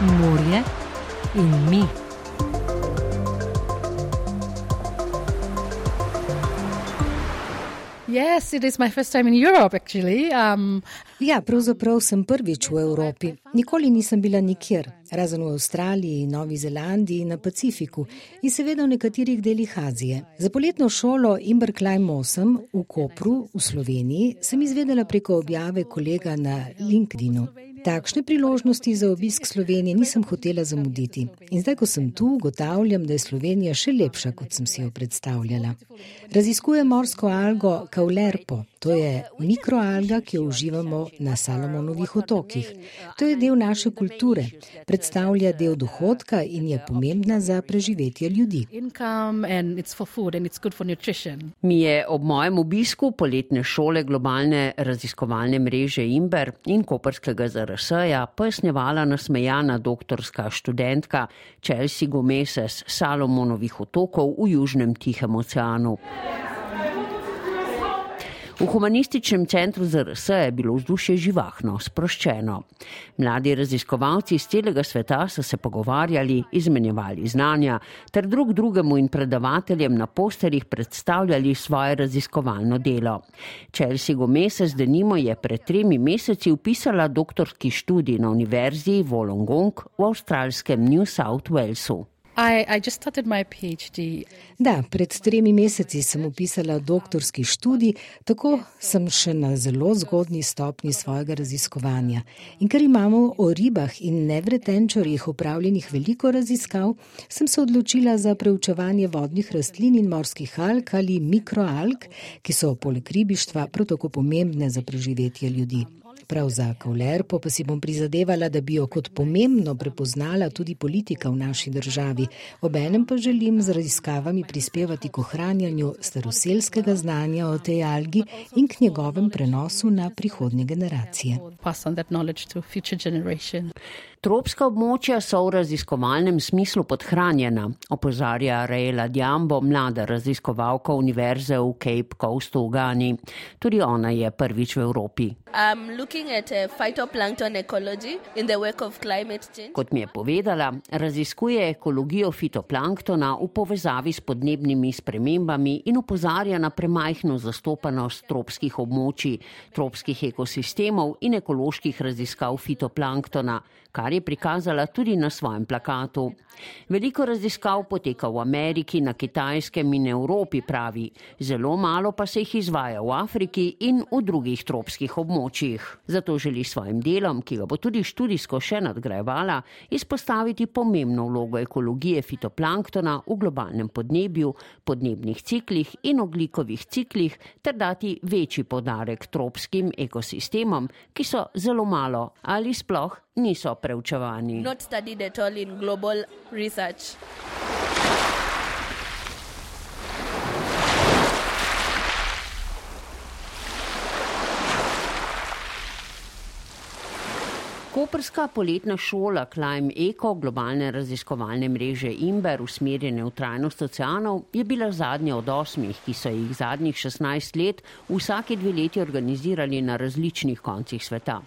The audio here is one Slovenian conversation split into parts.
morje in mi. Yes, it is my first time in Europe, actually. Um, ja, pravzaprav sem prvič v Evropi. Nikoli nisem bila nikjer, razen v Avstraliji, Novi Zelandiji in na Pacifiku in seveda v nekaterih delih Azije. Za poletno šolo Imberklein 8 v Kopru v Sloveniji sem izvedela preko objave kolega na LinkedInu. Takšne priložnosti za obisk Slovenije nisem hotela zamuditi. In zdaj, ko sem tu, ugotavljam, da je Slovenija še lepša, kot sem si jo predstavljala. Raziskujem morsko algo Kaulerpo. To je mikroalga, ki jo uživamo na Salomonovih otokih. To je del naše kulture, predstavlja del dohodka in je pomembna za preživetje ljudi. Mi je ob mojem obisku poletne šole globalne raziskovalne mreže Imber in Koperskega ZRS-ja pojasnjevala nasmejana doktorska študentka Chelsea Gomeses Salomonovih otokov v Južnem Tihem oceanu. V humanističnem centru ZRS je bilo vzdušje živahno, sproščeno. Mladi raziskovalci iz celega sveta so se pogovarjali, izmenjevali znanja, ter drug drugemu in predavateljem na posterjih predstavljali svoje raziskovalno delo. Chelsea Gomez denimo je pred tremi meseci upisala doktorski študij na univerzi Wollongong v avstralskem New South Walesu. Da, pred tremi meseci sem upisala doktorski študij, tako sem še na zelo zgodni stopni svojega raziskovanja. In ker imamo o ribah in nevretenčorjih upravljenih veliko raziskav, sem se odločila za preučevanje vodnih rastlin in morskih alg ali mikroalg, ki so poleg ribištva prav tako pomembne za preživetje ljudi. Prav za Kaulerpo pa si bom prizadevala, da bi jo kot pomembno prepoznala tudi politika v naši državi. Obenem pa želim z raziskavami prispevati k ohranjanju staroselskega znanja o tej algi in k njegovem prenosu na prihodnje generacije. Tropska območja so v raziskovalnem smislu podhranjena, opozarja Reila Djambo, mlada raziskovalka Univerze v Cape Coastu v Gani. Tudi ona je prvič v Evropi. Kot mi je povedala, raziskuje ekologijo fitoplanktona v povezavi s podnebnimi spremembami in opozarja na premajhno zastopanost tropskih območij, tropskih ekosistemov in ekoloških raziskav fitoplanktona kar je prikazala tudi na svojem plakatu. Veliko raziskav poteka v Ameriki, na Kitajskem in Evropi, pravi, zelo malo pa se jih izvaja v Afriki in v drugih tropskih območjih. Zato želi svojim delom, ki ga bo tudi študijsko še nadgrajevala, izpostaviti pomembno vlogo ekologije fitoplanktona v globalnem podnebju, podnebnih ciklih in oglikovih ciklih, ter dati večji podarek tropskim ekosistemom, ki so zelo malo ali sploh niso preučevani. Koperska poletna šola Climb Eco, globalne raziskovalne mreže Imber, usmerjene v trajnost oceanov, je bila zadnja od osmih, ki so jih zadnjih 16 let vsake dve leti organizirali na različnih koncih sveta.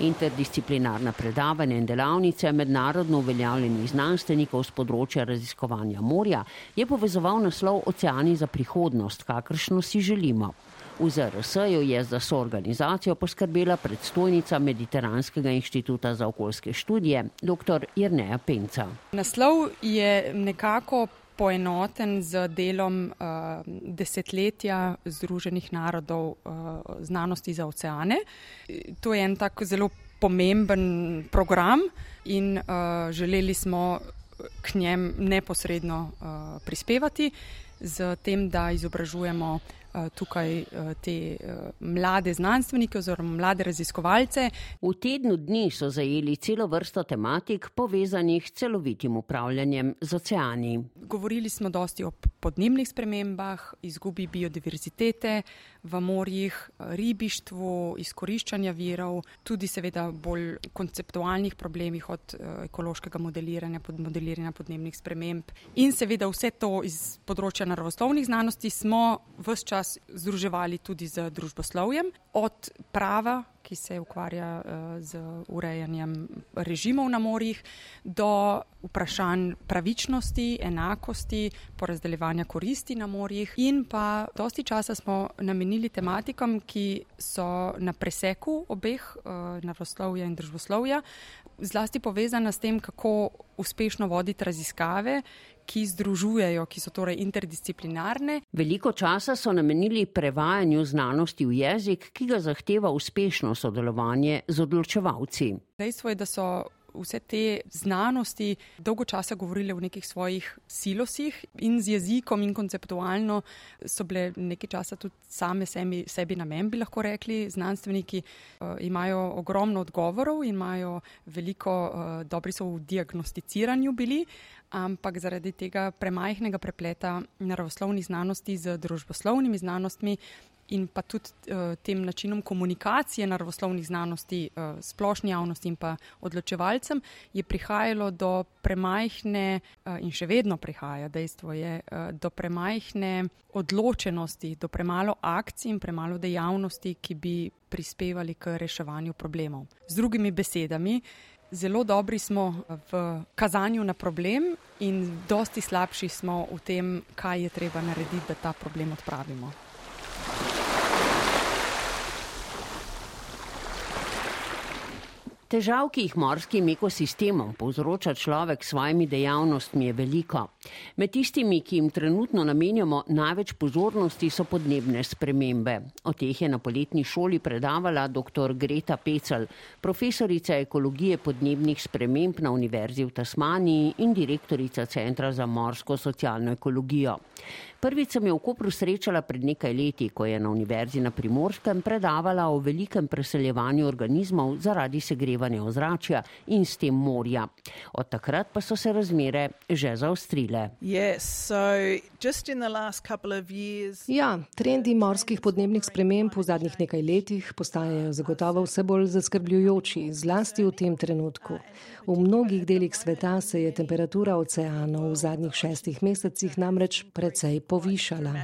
Interdisciplinarna predavanja in delavnice mednarodno uveljavljenih znanstvenikov z področja raziskovanja morja je povezoval naslov Oceani za prihodnost, kakršno si želimo. V ZRS-ju je za soorganizacijo poskrbela predstojnica Mediteranskega inštituta za okoljske študije, dr. Irneja Penca. Naslov je nekako poenoten z delom uh, desetletja Združenih narodov uh, znanosti za oceane. To je en tak zelo pomemben program in uh, želeli smo k njem neposredno uh, prispevati z tem, da izobražujemo tukaj eh, te eh, mlade znanstvenike oziroma mlade raziskovalce. V tednu dni so zajeli celo vrsto tematik povezanih s celovitim upravljanjem z oceani. Govorili smo dosti o podnebnih spremembah, izgubi biodiverzitete v morjih, ribištvu, izkoriščanja virov, tudi seveda bolj konceptualnih problemih od ekološkega modeliranja, pod modeliranja podnebnih sprememb. In seveda vse to iz področja naravoslovnih znanosti smo vse čas združevali tudi z družboslovjem, od prava ki se ukvarja z urejanjem režimov na morjih, do vprašanj pravičnosti, enakosti, porazdeljevanja koristi na morjih. In pa dosti časa smo namenili tematikom, ki so na preseku obeh, naravoslovja in družboslovja, zlasti povezana s tem, kako uspešno voditi raziskave, ki združujejo, ki so torej interdisciplinarne. Veliko časa so namenili prevajanju znanosti v jezik, ki ga zahteva uspešno sodelovanje z odločevalci. Dejstvo je, da so vse te znanosti dolgo časa govorile v nekih svojih silosih in z jezikom in konceptualno so bile nekaj časa tudi same sebi, sebi namen, bi lahko rekli. Znanstveniki uh, imajo ogromno odgovorov in imajo veliko, uh, dobri so v diagnosticiranju bili, ampak zaradi tega premajhnega prepleta naravoslovnih znanosti z družboslovnimi znanostmi in pa tudi uh, tem načinom komunikacije naravoslovnih znanosti uh, splošni javnosti in pa odločevalcem, je prihajalo do premajhne uh, in še vedno prihaja, dejstvo je, uh, do premajhne odločenosti, do premalo akcij in premalo dejavnosti, ki bi prispevali k reševanju problemov. Z drugimi besedami, zelo dobri smo v kazanju na problem in dosti slabši smo v tem, kaj je treba narediti, da ta problem odpravimo. Težav, ki jih morskim ekosistemom povzroča človek s svojimi dejavnostmi, je veliko. Med tistimi, ki jim trenutno namenjamo največ pozornosti, so podnebne spremembe. O teh je na poletni šoli predavala dr. Greta Pecel, profesorica ekologije podnebnih sprememb na Univerzi v Tasmaniji in direktorica Centra za morsko socialno ekologijo. Prvič sem jo v Kopru srečala pred nekaj leti, ko je na Univerzi na Primorskem predavala o velikem preseljevanju organizmov zaradi segrevanja ozračja in s tem morja. Od takrat pa so se razmere že zaostrile. Ja, trendi morskih podnebnih sprememb v zadnjih nekaj letih postajajo zagotovo vse bolj zaskrbljujoči, zlasti v tem trenutku. V mnogih delih sveta se je temperatura oceanov v zadnjih šestih mesecih namreč precej povýšala.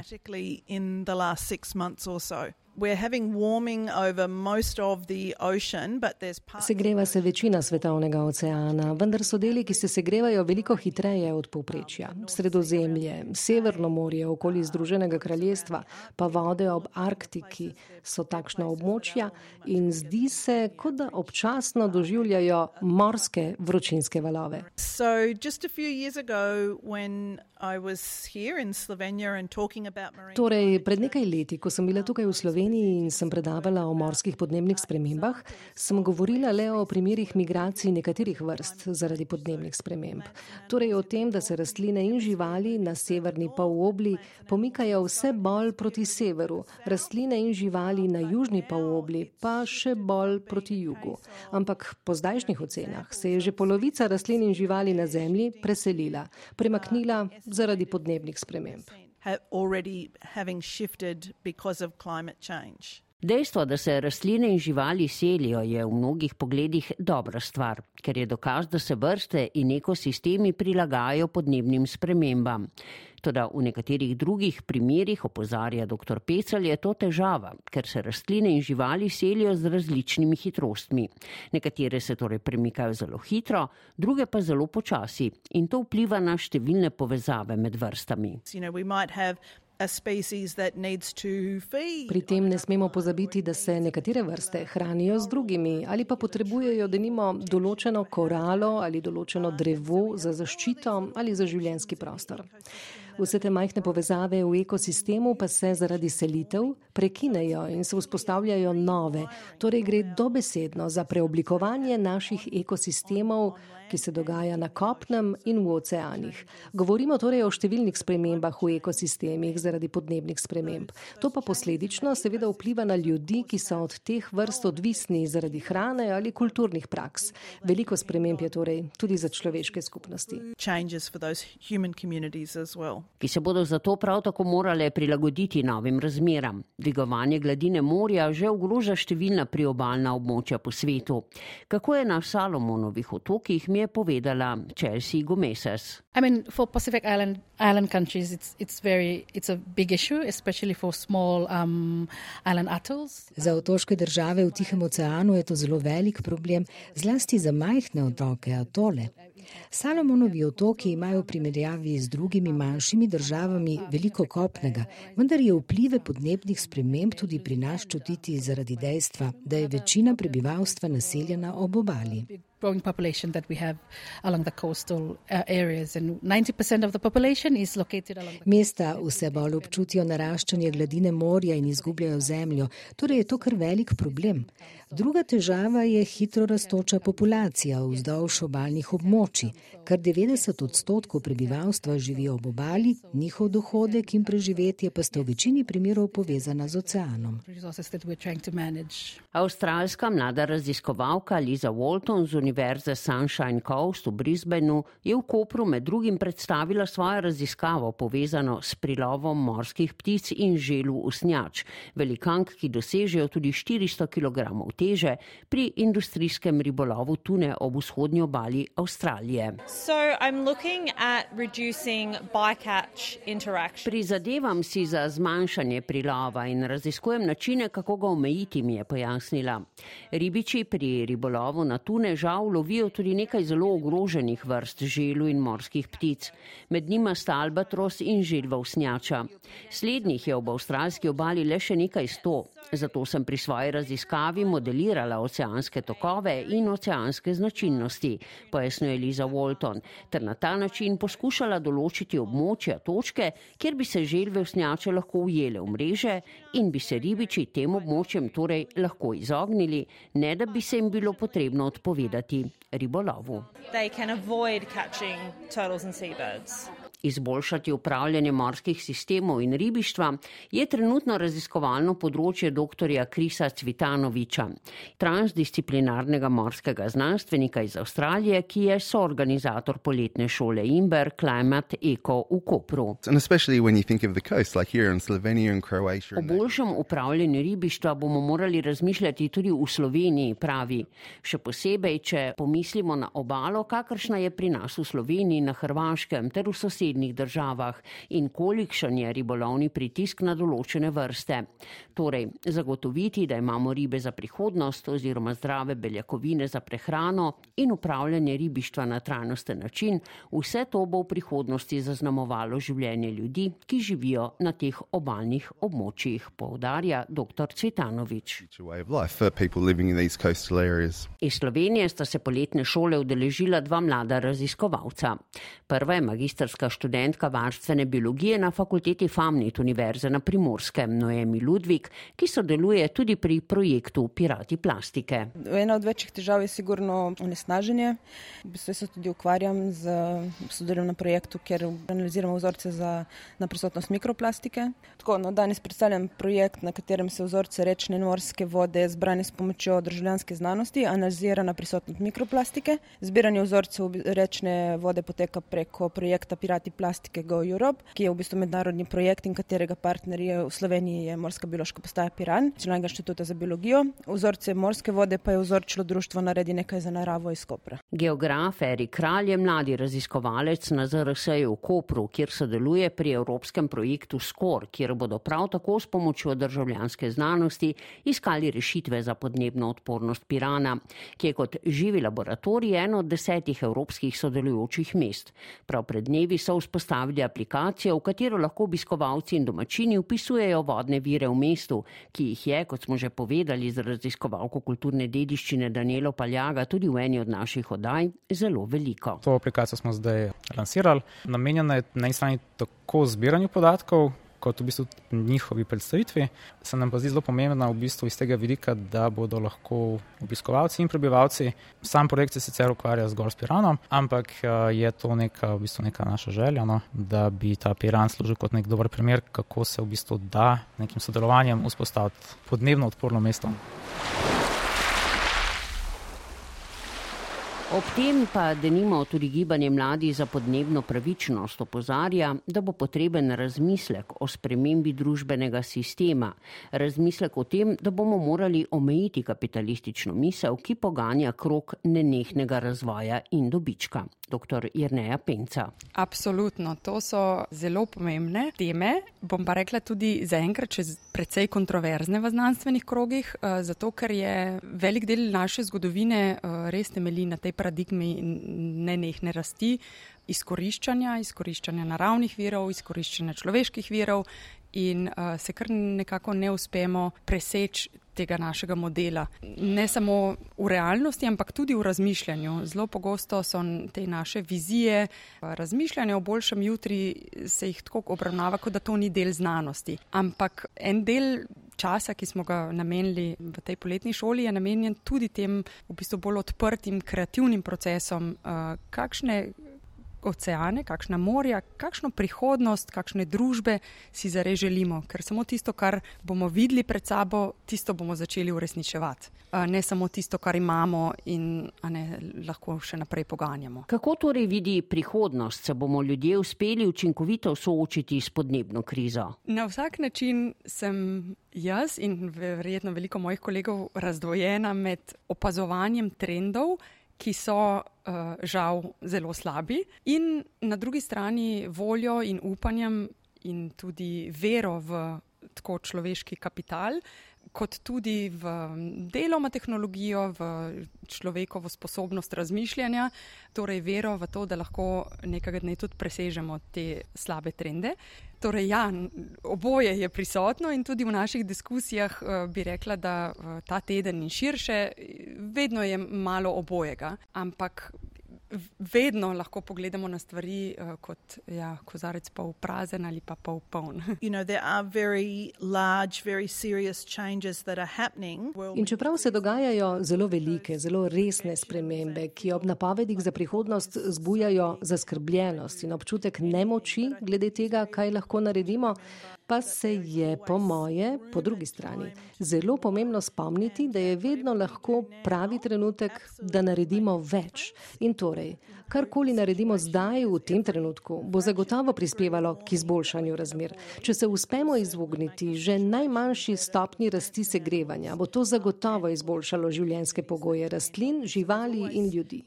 Segreva se večina svetovnega oceana, vendar so deli, ki se segrevajo veliko hitreje od povprečja. Sredozemlje, Severno morje okoli Združenega kraljestva, pa vode ob Arktiki so takšna območja in zdi se, kot da občasno doživljajo morske vročinske valove. So, Torej, pred nekaj leti, ko sem bila tukaj v Sloveniji in sem predavala o morskih podnebnih spremembah, sem govorila le o primerih migracij nekaterih vrst zaradi podnebnih sprememb. Torej o tem, da se rastline in živali na severni polobli pomikajo vse bolj proti severu, rastline in živali na južni polobli pa še bolj proti jugu. Ampak po zdajšnjih ocenah se je že polovica rastlin in živali na Zemlji preselila, premaknila zaradi podnebnih sprememb. already having shifted because of climate change? Dejstvo, da se rastline in živali selijo, je v mnogih pogledih dobra stvar, ker je dokaz, da se vrste in ekosistemi prilagajajo podnebnim spremembam. Toda v nekaterih drugih primerjih, opozarja dr. Pecel, je to težava, ker se rastline in živali selijo z različnimi hitrostmi. Nekatere se torej premikajo zelo hitro, druge pa zelo počasi in to vpliva na številne povezave med vrstami. You know, Pri tem ne smemo pozabiti, da se nekatere vrste hranijo z drugimi ali pa potrebujejo, da nimo določeno koralo ali določeno drevo za zaščito ali za življenski prostor. Vse te majhne povezave v ekosistemu pa se zaradi selitev prekinejo in se vzpostavljajo nove, torej gre dobesedno za preoblikovanje naših ekosistemov, ki se dogaja na kopnem in v oceanih. Govorimo torej o številnih spremembah v ekosistemih zaradi podnebnih sprememb. To pa posledično seveda vpliva na ljudi, ki so od teh vrst odvisni zaradi hrane ali kulturnih praks. Veliko sprememb je torej tudi za človeške skupnosti. Changes for those human communities as well. Ki se bodo zato prav tako morale prilagoditi novim razmeram. Dvigovanje gladine morja že ogroža številna priobalna območja po svetu. Kako je na Salomonovih otokih, mi je povedala Chelsea Gomeses. I mean, for Pacific Island island countries, it's it's very it's a big issue, especially for small um, island atolls. Za otoške države v Tihem oceanu je to zelo velik problem, zlasti za majhne otoke, atole. Salomonovi otoki imajo v primerjavi z drugimi manjšimi državami veliko kopnega, vendar je vplive podnebnih sprememb tudi pri nas čutiti zaradi dejstva, da je večina prebivalstva naseljena ob obali. Growing population that we have along the coastal uh, areas. And 90% of the population is located along the Mesta vse bolj občutijo naraščanje gladine morja in izgubljajo zemljo, torej je to kar velik problem. Druga težava je hitro rastoča populacija vzdolž obaljnih območij, kar 90 odstotkov prebivalstva živi ob obali, njihov dohodek in preživetje pa sta v večini primerov povezana z oceanom. Avstralska mlada raziskovalka Liza Walton z Univerze Sunshine Coast v Brisbaneu je v Kopru med drugim predstavila svojo raziskavo povezano s prilovom morskih ptic in želu usnjač, velikank, ki dosežejo tudi 400 kg teže pri industrijskem ribolovu tune ob vzhodnji obali Avstralije. So I'm looking at reducing bycatch interaction. Prizadevam si za zmanjšanje prilova in raziskujem načine, kako ga omejiti, mi je pojasnila. Ribiči pri ribolovu na tune žal lovijo tudi nekaj zelo ogroženih vrst želu in morskih ptic. Med njima sta albatros in želva usnjača. Slednjih je ob avstralski obali le še nekaj sto, zato sem pri svoji raziskavi modelirala oceanske tokove in oceanske značilnosti, pojasnjuje Liza Walton, ter na ta način poskušala določiti območja točke, kjer bi se želve usnjače lahko ujele v mreže in bi se ribiči tem območjem torej lahko izognili, ne da bi se jim bilo potrebno odpovedati ribolovu. They can avoid catching turtles and seabirds. Izboljšati upravljanje morskih sistemov in ribištva je trenutno raziskovalno področje dr. Krisa Cvitanoviča, transdisciplinarnega morskega znanstvenika iz Avstralije, ki je soorganizator poletne šole Imber Climate Eco v Kopru. And especially when you think of the coast, like here in Slovenia and Croatia. O boljšem upravljanju ribištva bomo morali razmišljati tudi v Sloveniji, pravi. Še posebej, če pomislimo na obalo, kakršna je pri nas v Sloveniji, na Hrvaškem ter v sosednjih državah in kolikšen je ribolovni pritisk na določene vrste. Torej, zagotoviti, da imamo ribe za prihodnost oziroma zdrave beljakovine za prehrano in upravljanje ribištva na trajnosten način, vse to bo v prihodnosti zaznamovalo življenje ljudi, ki živijo na teh obaljnih območjih, poudarja dr. Cvetanovič. Iz Slovenije sta se poletne šole udeležila dva mlada raziskovalca. Prva je magistrska študentka varstvene biologije na fakulteti FAMNIT Univerze na Primorskem, Noemi Ludvik, ki sodeluje tudi pri projektu Pirati plastike. Ena od večjih težav je sigurno onesnaženje. V bistvu se tudi ukvarjam z sodelujem na projektu, kjer analiziramo vzorce za, na prisotnost mikroplastike. Tako, no, danes predstavljam projekt, na katerem se vzorce rečne in morske vode zbrane s pomočjo državljanske znanosti analizira na prisotnost mikroplastike. Zbiranje vzorcev rečne vode poteka preko projekta Pirati plastike Go Europe, ki je v bistvu mednarodni projekt in katerega partner je v Sloveniji je Morska biološka postaja Piran, Nacionalnega inštituta za biologijo. Vzorce morske vode pa je vzorčilo društvo Naredi nekaj za naravo iz Kopra. Geograf Erik Kralj je mladi raziskovalec na ZRS-ju v Kopru, kjer sodeluje pri evropskem projektu SCOR, kjer bodo prav tako s pomočjo državljanske znanosti iskali rešitve za podnebno odpornost Pirana, ki je kot živi laboratorij eno od desetih evropskih sodelujočih mest. Prav pred dnevi so vzpostavili aplikacijo, v katero lahko obiskovalci in domačini upisujejo vodne vire v mestu, ki jih je, kot smo že povedali, z raziskovalko kulturne dediščine Danielo Paljaga tudi v eni od naših oddaj zelo veliko. To aplikacijo smo zdaj lansirali. Namenjena je na eni strani tako zbiranju podatkov, kot v bistvu njihovi predstavitvi. Se nam pa zdi zelo pomembna v bistvu iz tega vidika, da bodo lahko obiskovalci in prebivalci, sam projekt se sicer ukvarja zgolj s Piranom, ampak eh, je to neka, v bistvu neka naša želja, no, da bi ta Piran služil kot nek dober primer, kako se v bistvu da nekim sodelovanjem vzpostaviti podnebno odporno mesto. Ob tem pa denimo tudi gibanje mladi za podnebno pravičnost opozarja, da bo potreben razmislek o spremembi družbenega sistema, razmislek o tem, da bomo morali omejiti kapitalistično misel, ki poganja krok nenehnega razvoja in dobička. Dr. Irneja Penca. Absolutno, to so zelo pomembne teme. Bom pa rekla tudi zaenkrat, če precej kontroverzne v znanstvenih krogih, eh, zato ker je velik del naše zgodovine eh, res temelji na tej paradigmi nenehne rasti, izkoriščanja, izkoriščanja naravnih virov, izkoriščanja človeških virov in uh, se kar nekako ne uspemo preseči tega našega modela. Ne samo v realnosti, ampak tudi v razmišljanju. Zelo pogosto so te naše vizije, razmišljanje o boljšem jutri se jih tako obravnava, kot da to ni del znanosti. Ampak en del časa, ki smo ga namenili v tej poletni šoli, je namenjen tudi tem v bistvu bolj odprtim, kreativnim procesom, uh, kakšne oceane, kakšna morja, kakšno prihodnost, kakšne družbe si zares želimo, ker samo tisto, kar bomo videli pred sabo, tisto bomo začeli uresničevati. Ne samo tisto, kar imamo in ne, lahko še naprej poganjamo. Kako torej vidi prihodnost, se bomo ljudje uspeli učinkovito soočiti s podnebno krizo? Na vsak način sem jaz in verjetno veliko mojih kolegov razdvojena med opazovanjem trendov, ki so uh, žal zelo slabi, in na drugi strani voljo in upanjem in tudi vero v tako človeški kapital, kot tudi v deloma tehnologijo, v človekovo sposobnost razmišljanja, torej vero v to, da lahko nekega dne tudi presežemo te slabe trende. Torej, ja, oboje je prisotno in tudi v naših diskusijah uh, bi rekla, da uh, ta teden in širše vedno je malo obojega, ampak vedno lahko pogledamo na stvari uh, kot ja, kozarec pol prazen ali pa pol poln. You know, large, In čeprav se dogajajo zelo velike, zelo resne spremembe, ki ob napovedih za prihodnost zbujajo zaskrbljenost in občutek nemoči glede tega, kaj lahko naredimo, pa se je, po moje, po drugi strani, zelo pomembno spomniti, da je vedno lahko pravi trenutek, da naredimo več. In torej, karkoli naredimo zdaj, v tem trenutku, bo zagotovo prispevalo k izboljšanju razmer. Če se uspemo izogniti že najmanjši stopni rasti segrevanja, bo to zagotovo izboljšalo življenjske pogoje rastlin, živali in ljudi.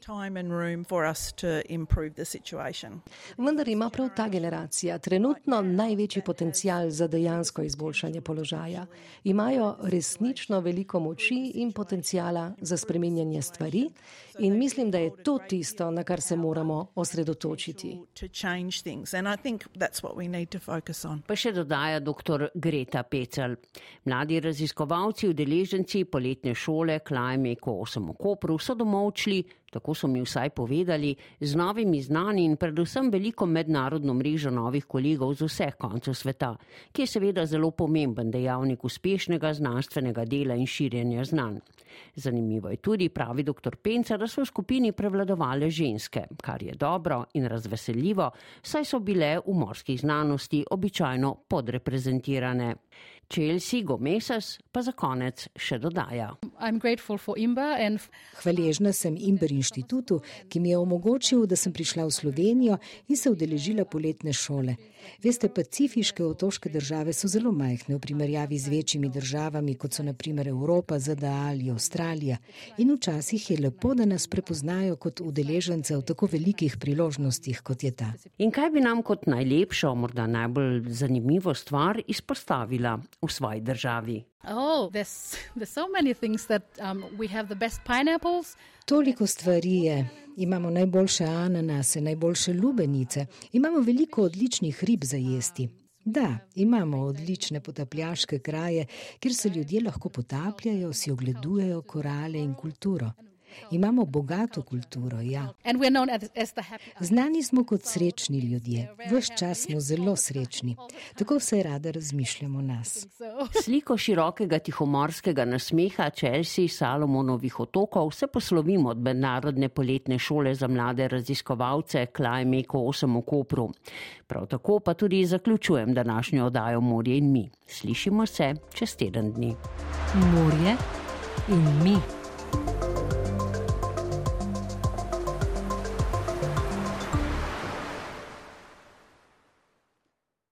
Vendar ima prav ta generacija trenutno največji potencial za dejansko izboljšanje položaja. Imajo resnično veliko moči in potencijala za spremenjanje stvari in mislim, da je to tisto, na kar se moramo osredotočiti. Pa še dodaja dr. Greta Pecel. Mladi raziskovalci, udeleženci poletne šole Klajme Eko 8 v Kopru so domovčli tako so mi vsaj povedali, z novimi znani in predvsem veliko mednarodno mrežo novih kolegov z vseh koncev sveta, ki je seveda zelo pomemben dejavnik uspešnega znanstvenega dela in širjenja znanj. Zanimivo je tudi, pravi dr. Penca, da so v skupini prevladovale ženske, kar je dobro in razveseljivo, saj so bile v morskih znanosti običajno podreprezentirane. Chelsea Gomesas pa za konec še dodaja. Hvaležna sem Imber inštitutu, ki mi je omogočil, da sem prišla v Slovenijo in se udeležila poletne šole. Veste, pacifiške otoške države so zelo majhne v primerjavi z večjimi državami, kot so naprimer Evropa, ZDA ali Avstralija. In včasih je lepo, da nas prepoznajo kot udeležence v tako velikih priložnostih, kot je ta. In kaj bi nam kot najlepšo, morda najbolj zanimivo stvar izpostavila v svoji državi? Oh, there's, there's so that, um, Toliko stvari je. Imamo najboljše ananase, najboljše lubenice, imamo veliko odličnih rib za jesti. Da, imamo odlične potapljaške kraje, kjer se ljudje lahko potapljajo, si ogledujejo korale in kulturo. Imamo bogato kulturo, ja. Znani smo kot srečni ljudje. Ves čas smo zelo srečni. Tako vse rada razmišljamo o nas. Sliko širokega tihomorskega nasmeha Chelsea Salomonovih otokov se poslovimo od mednarodne poletne šole za mlade raziskovalce Klajmeko 8 v Kopru. Prav tako pa tudi zaključujem današnjo oddajo Morje in mi. Slišimo se čez teden dni. Morje in mi.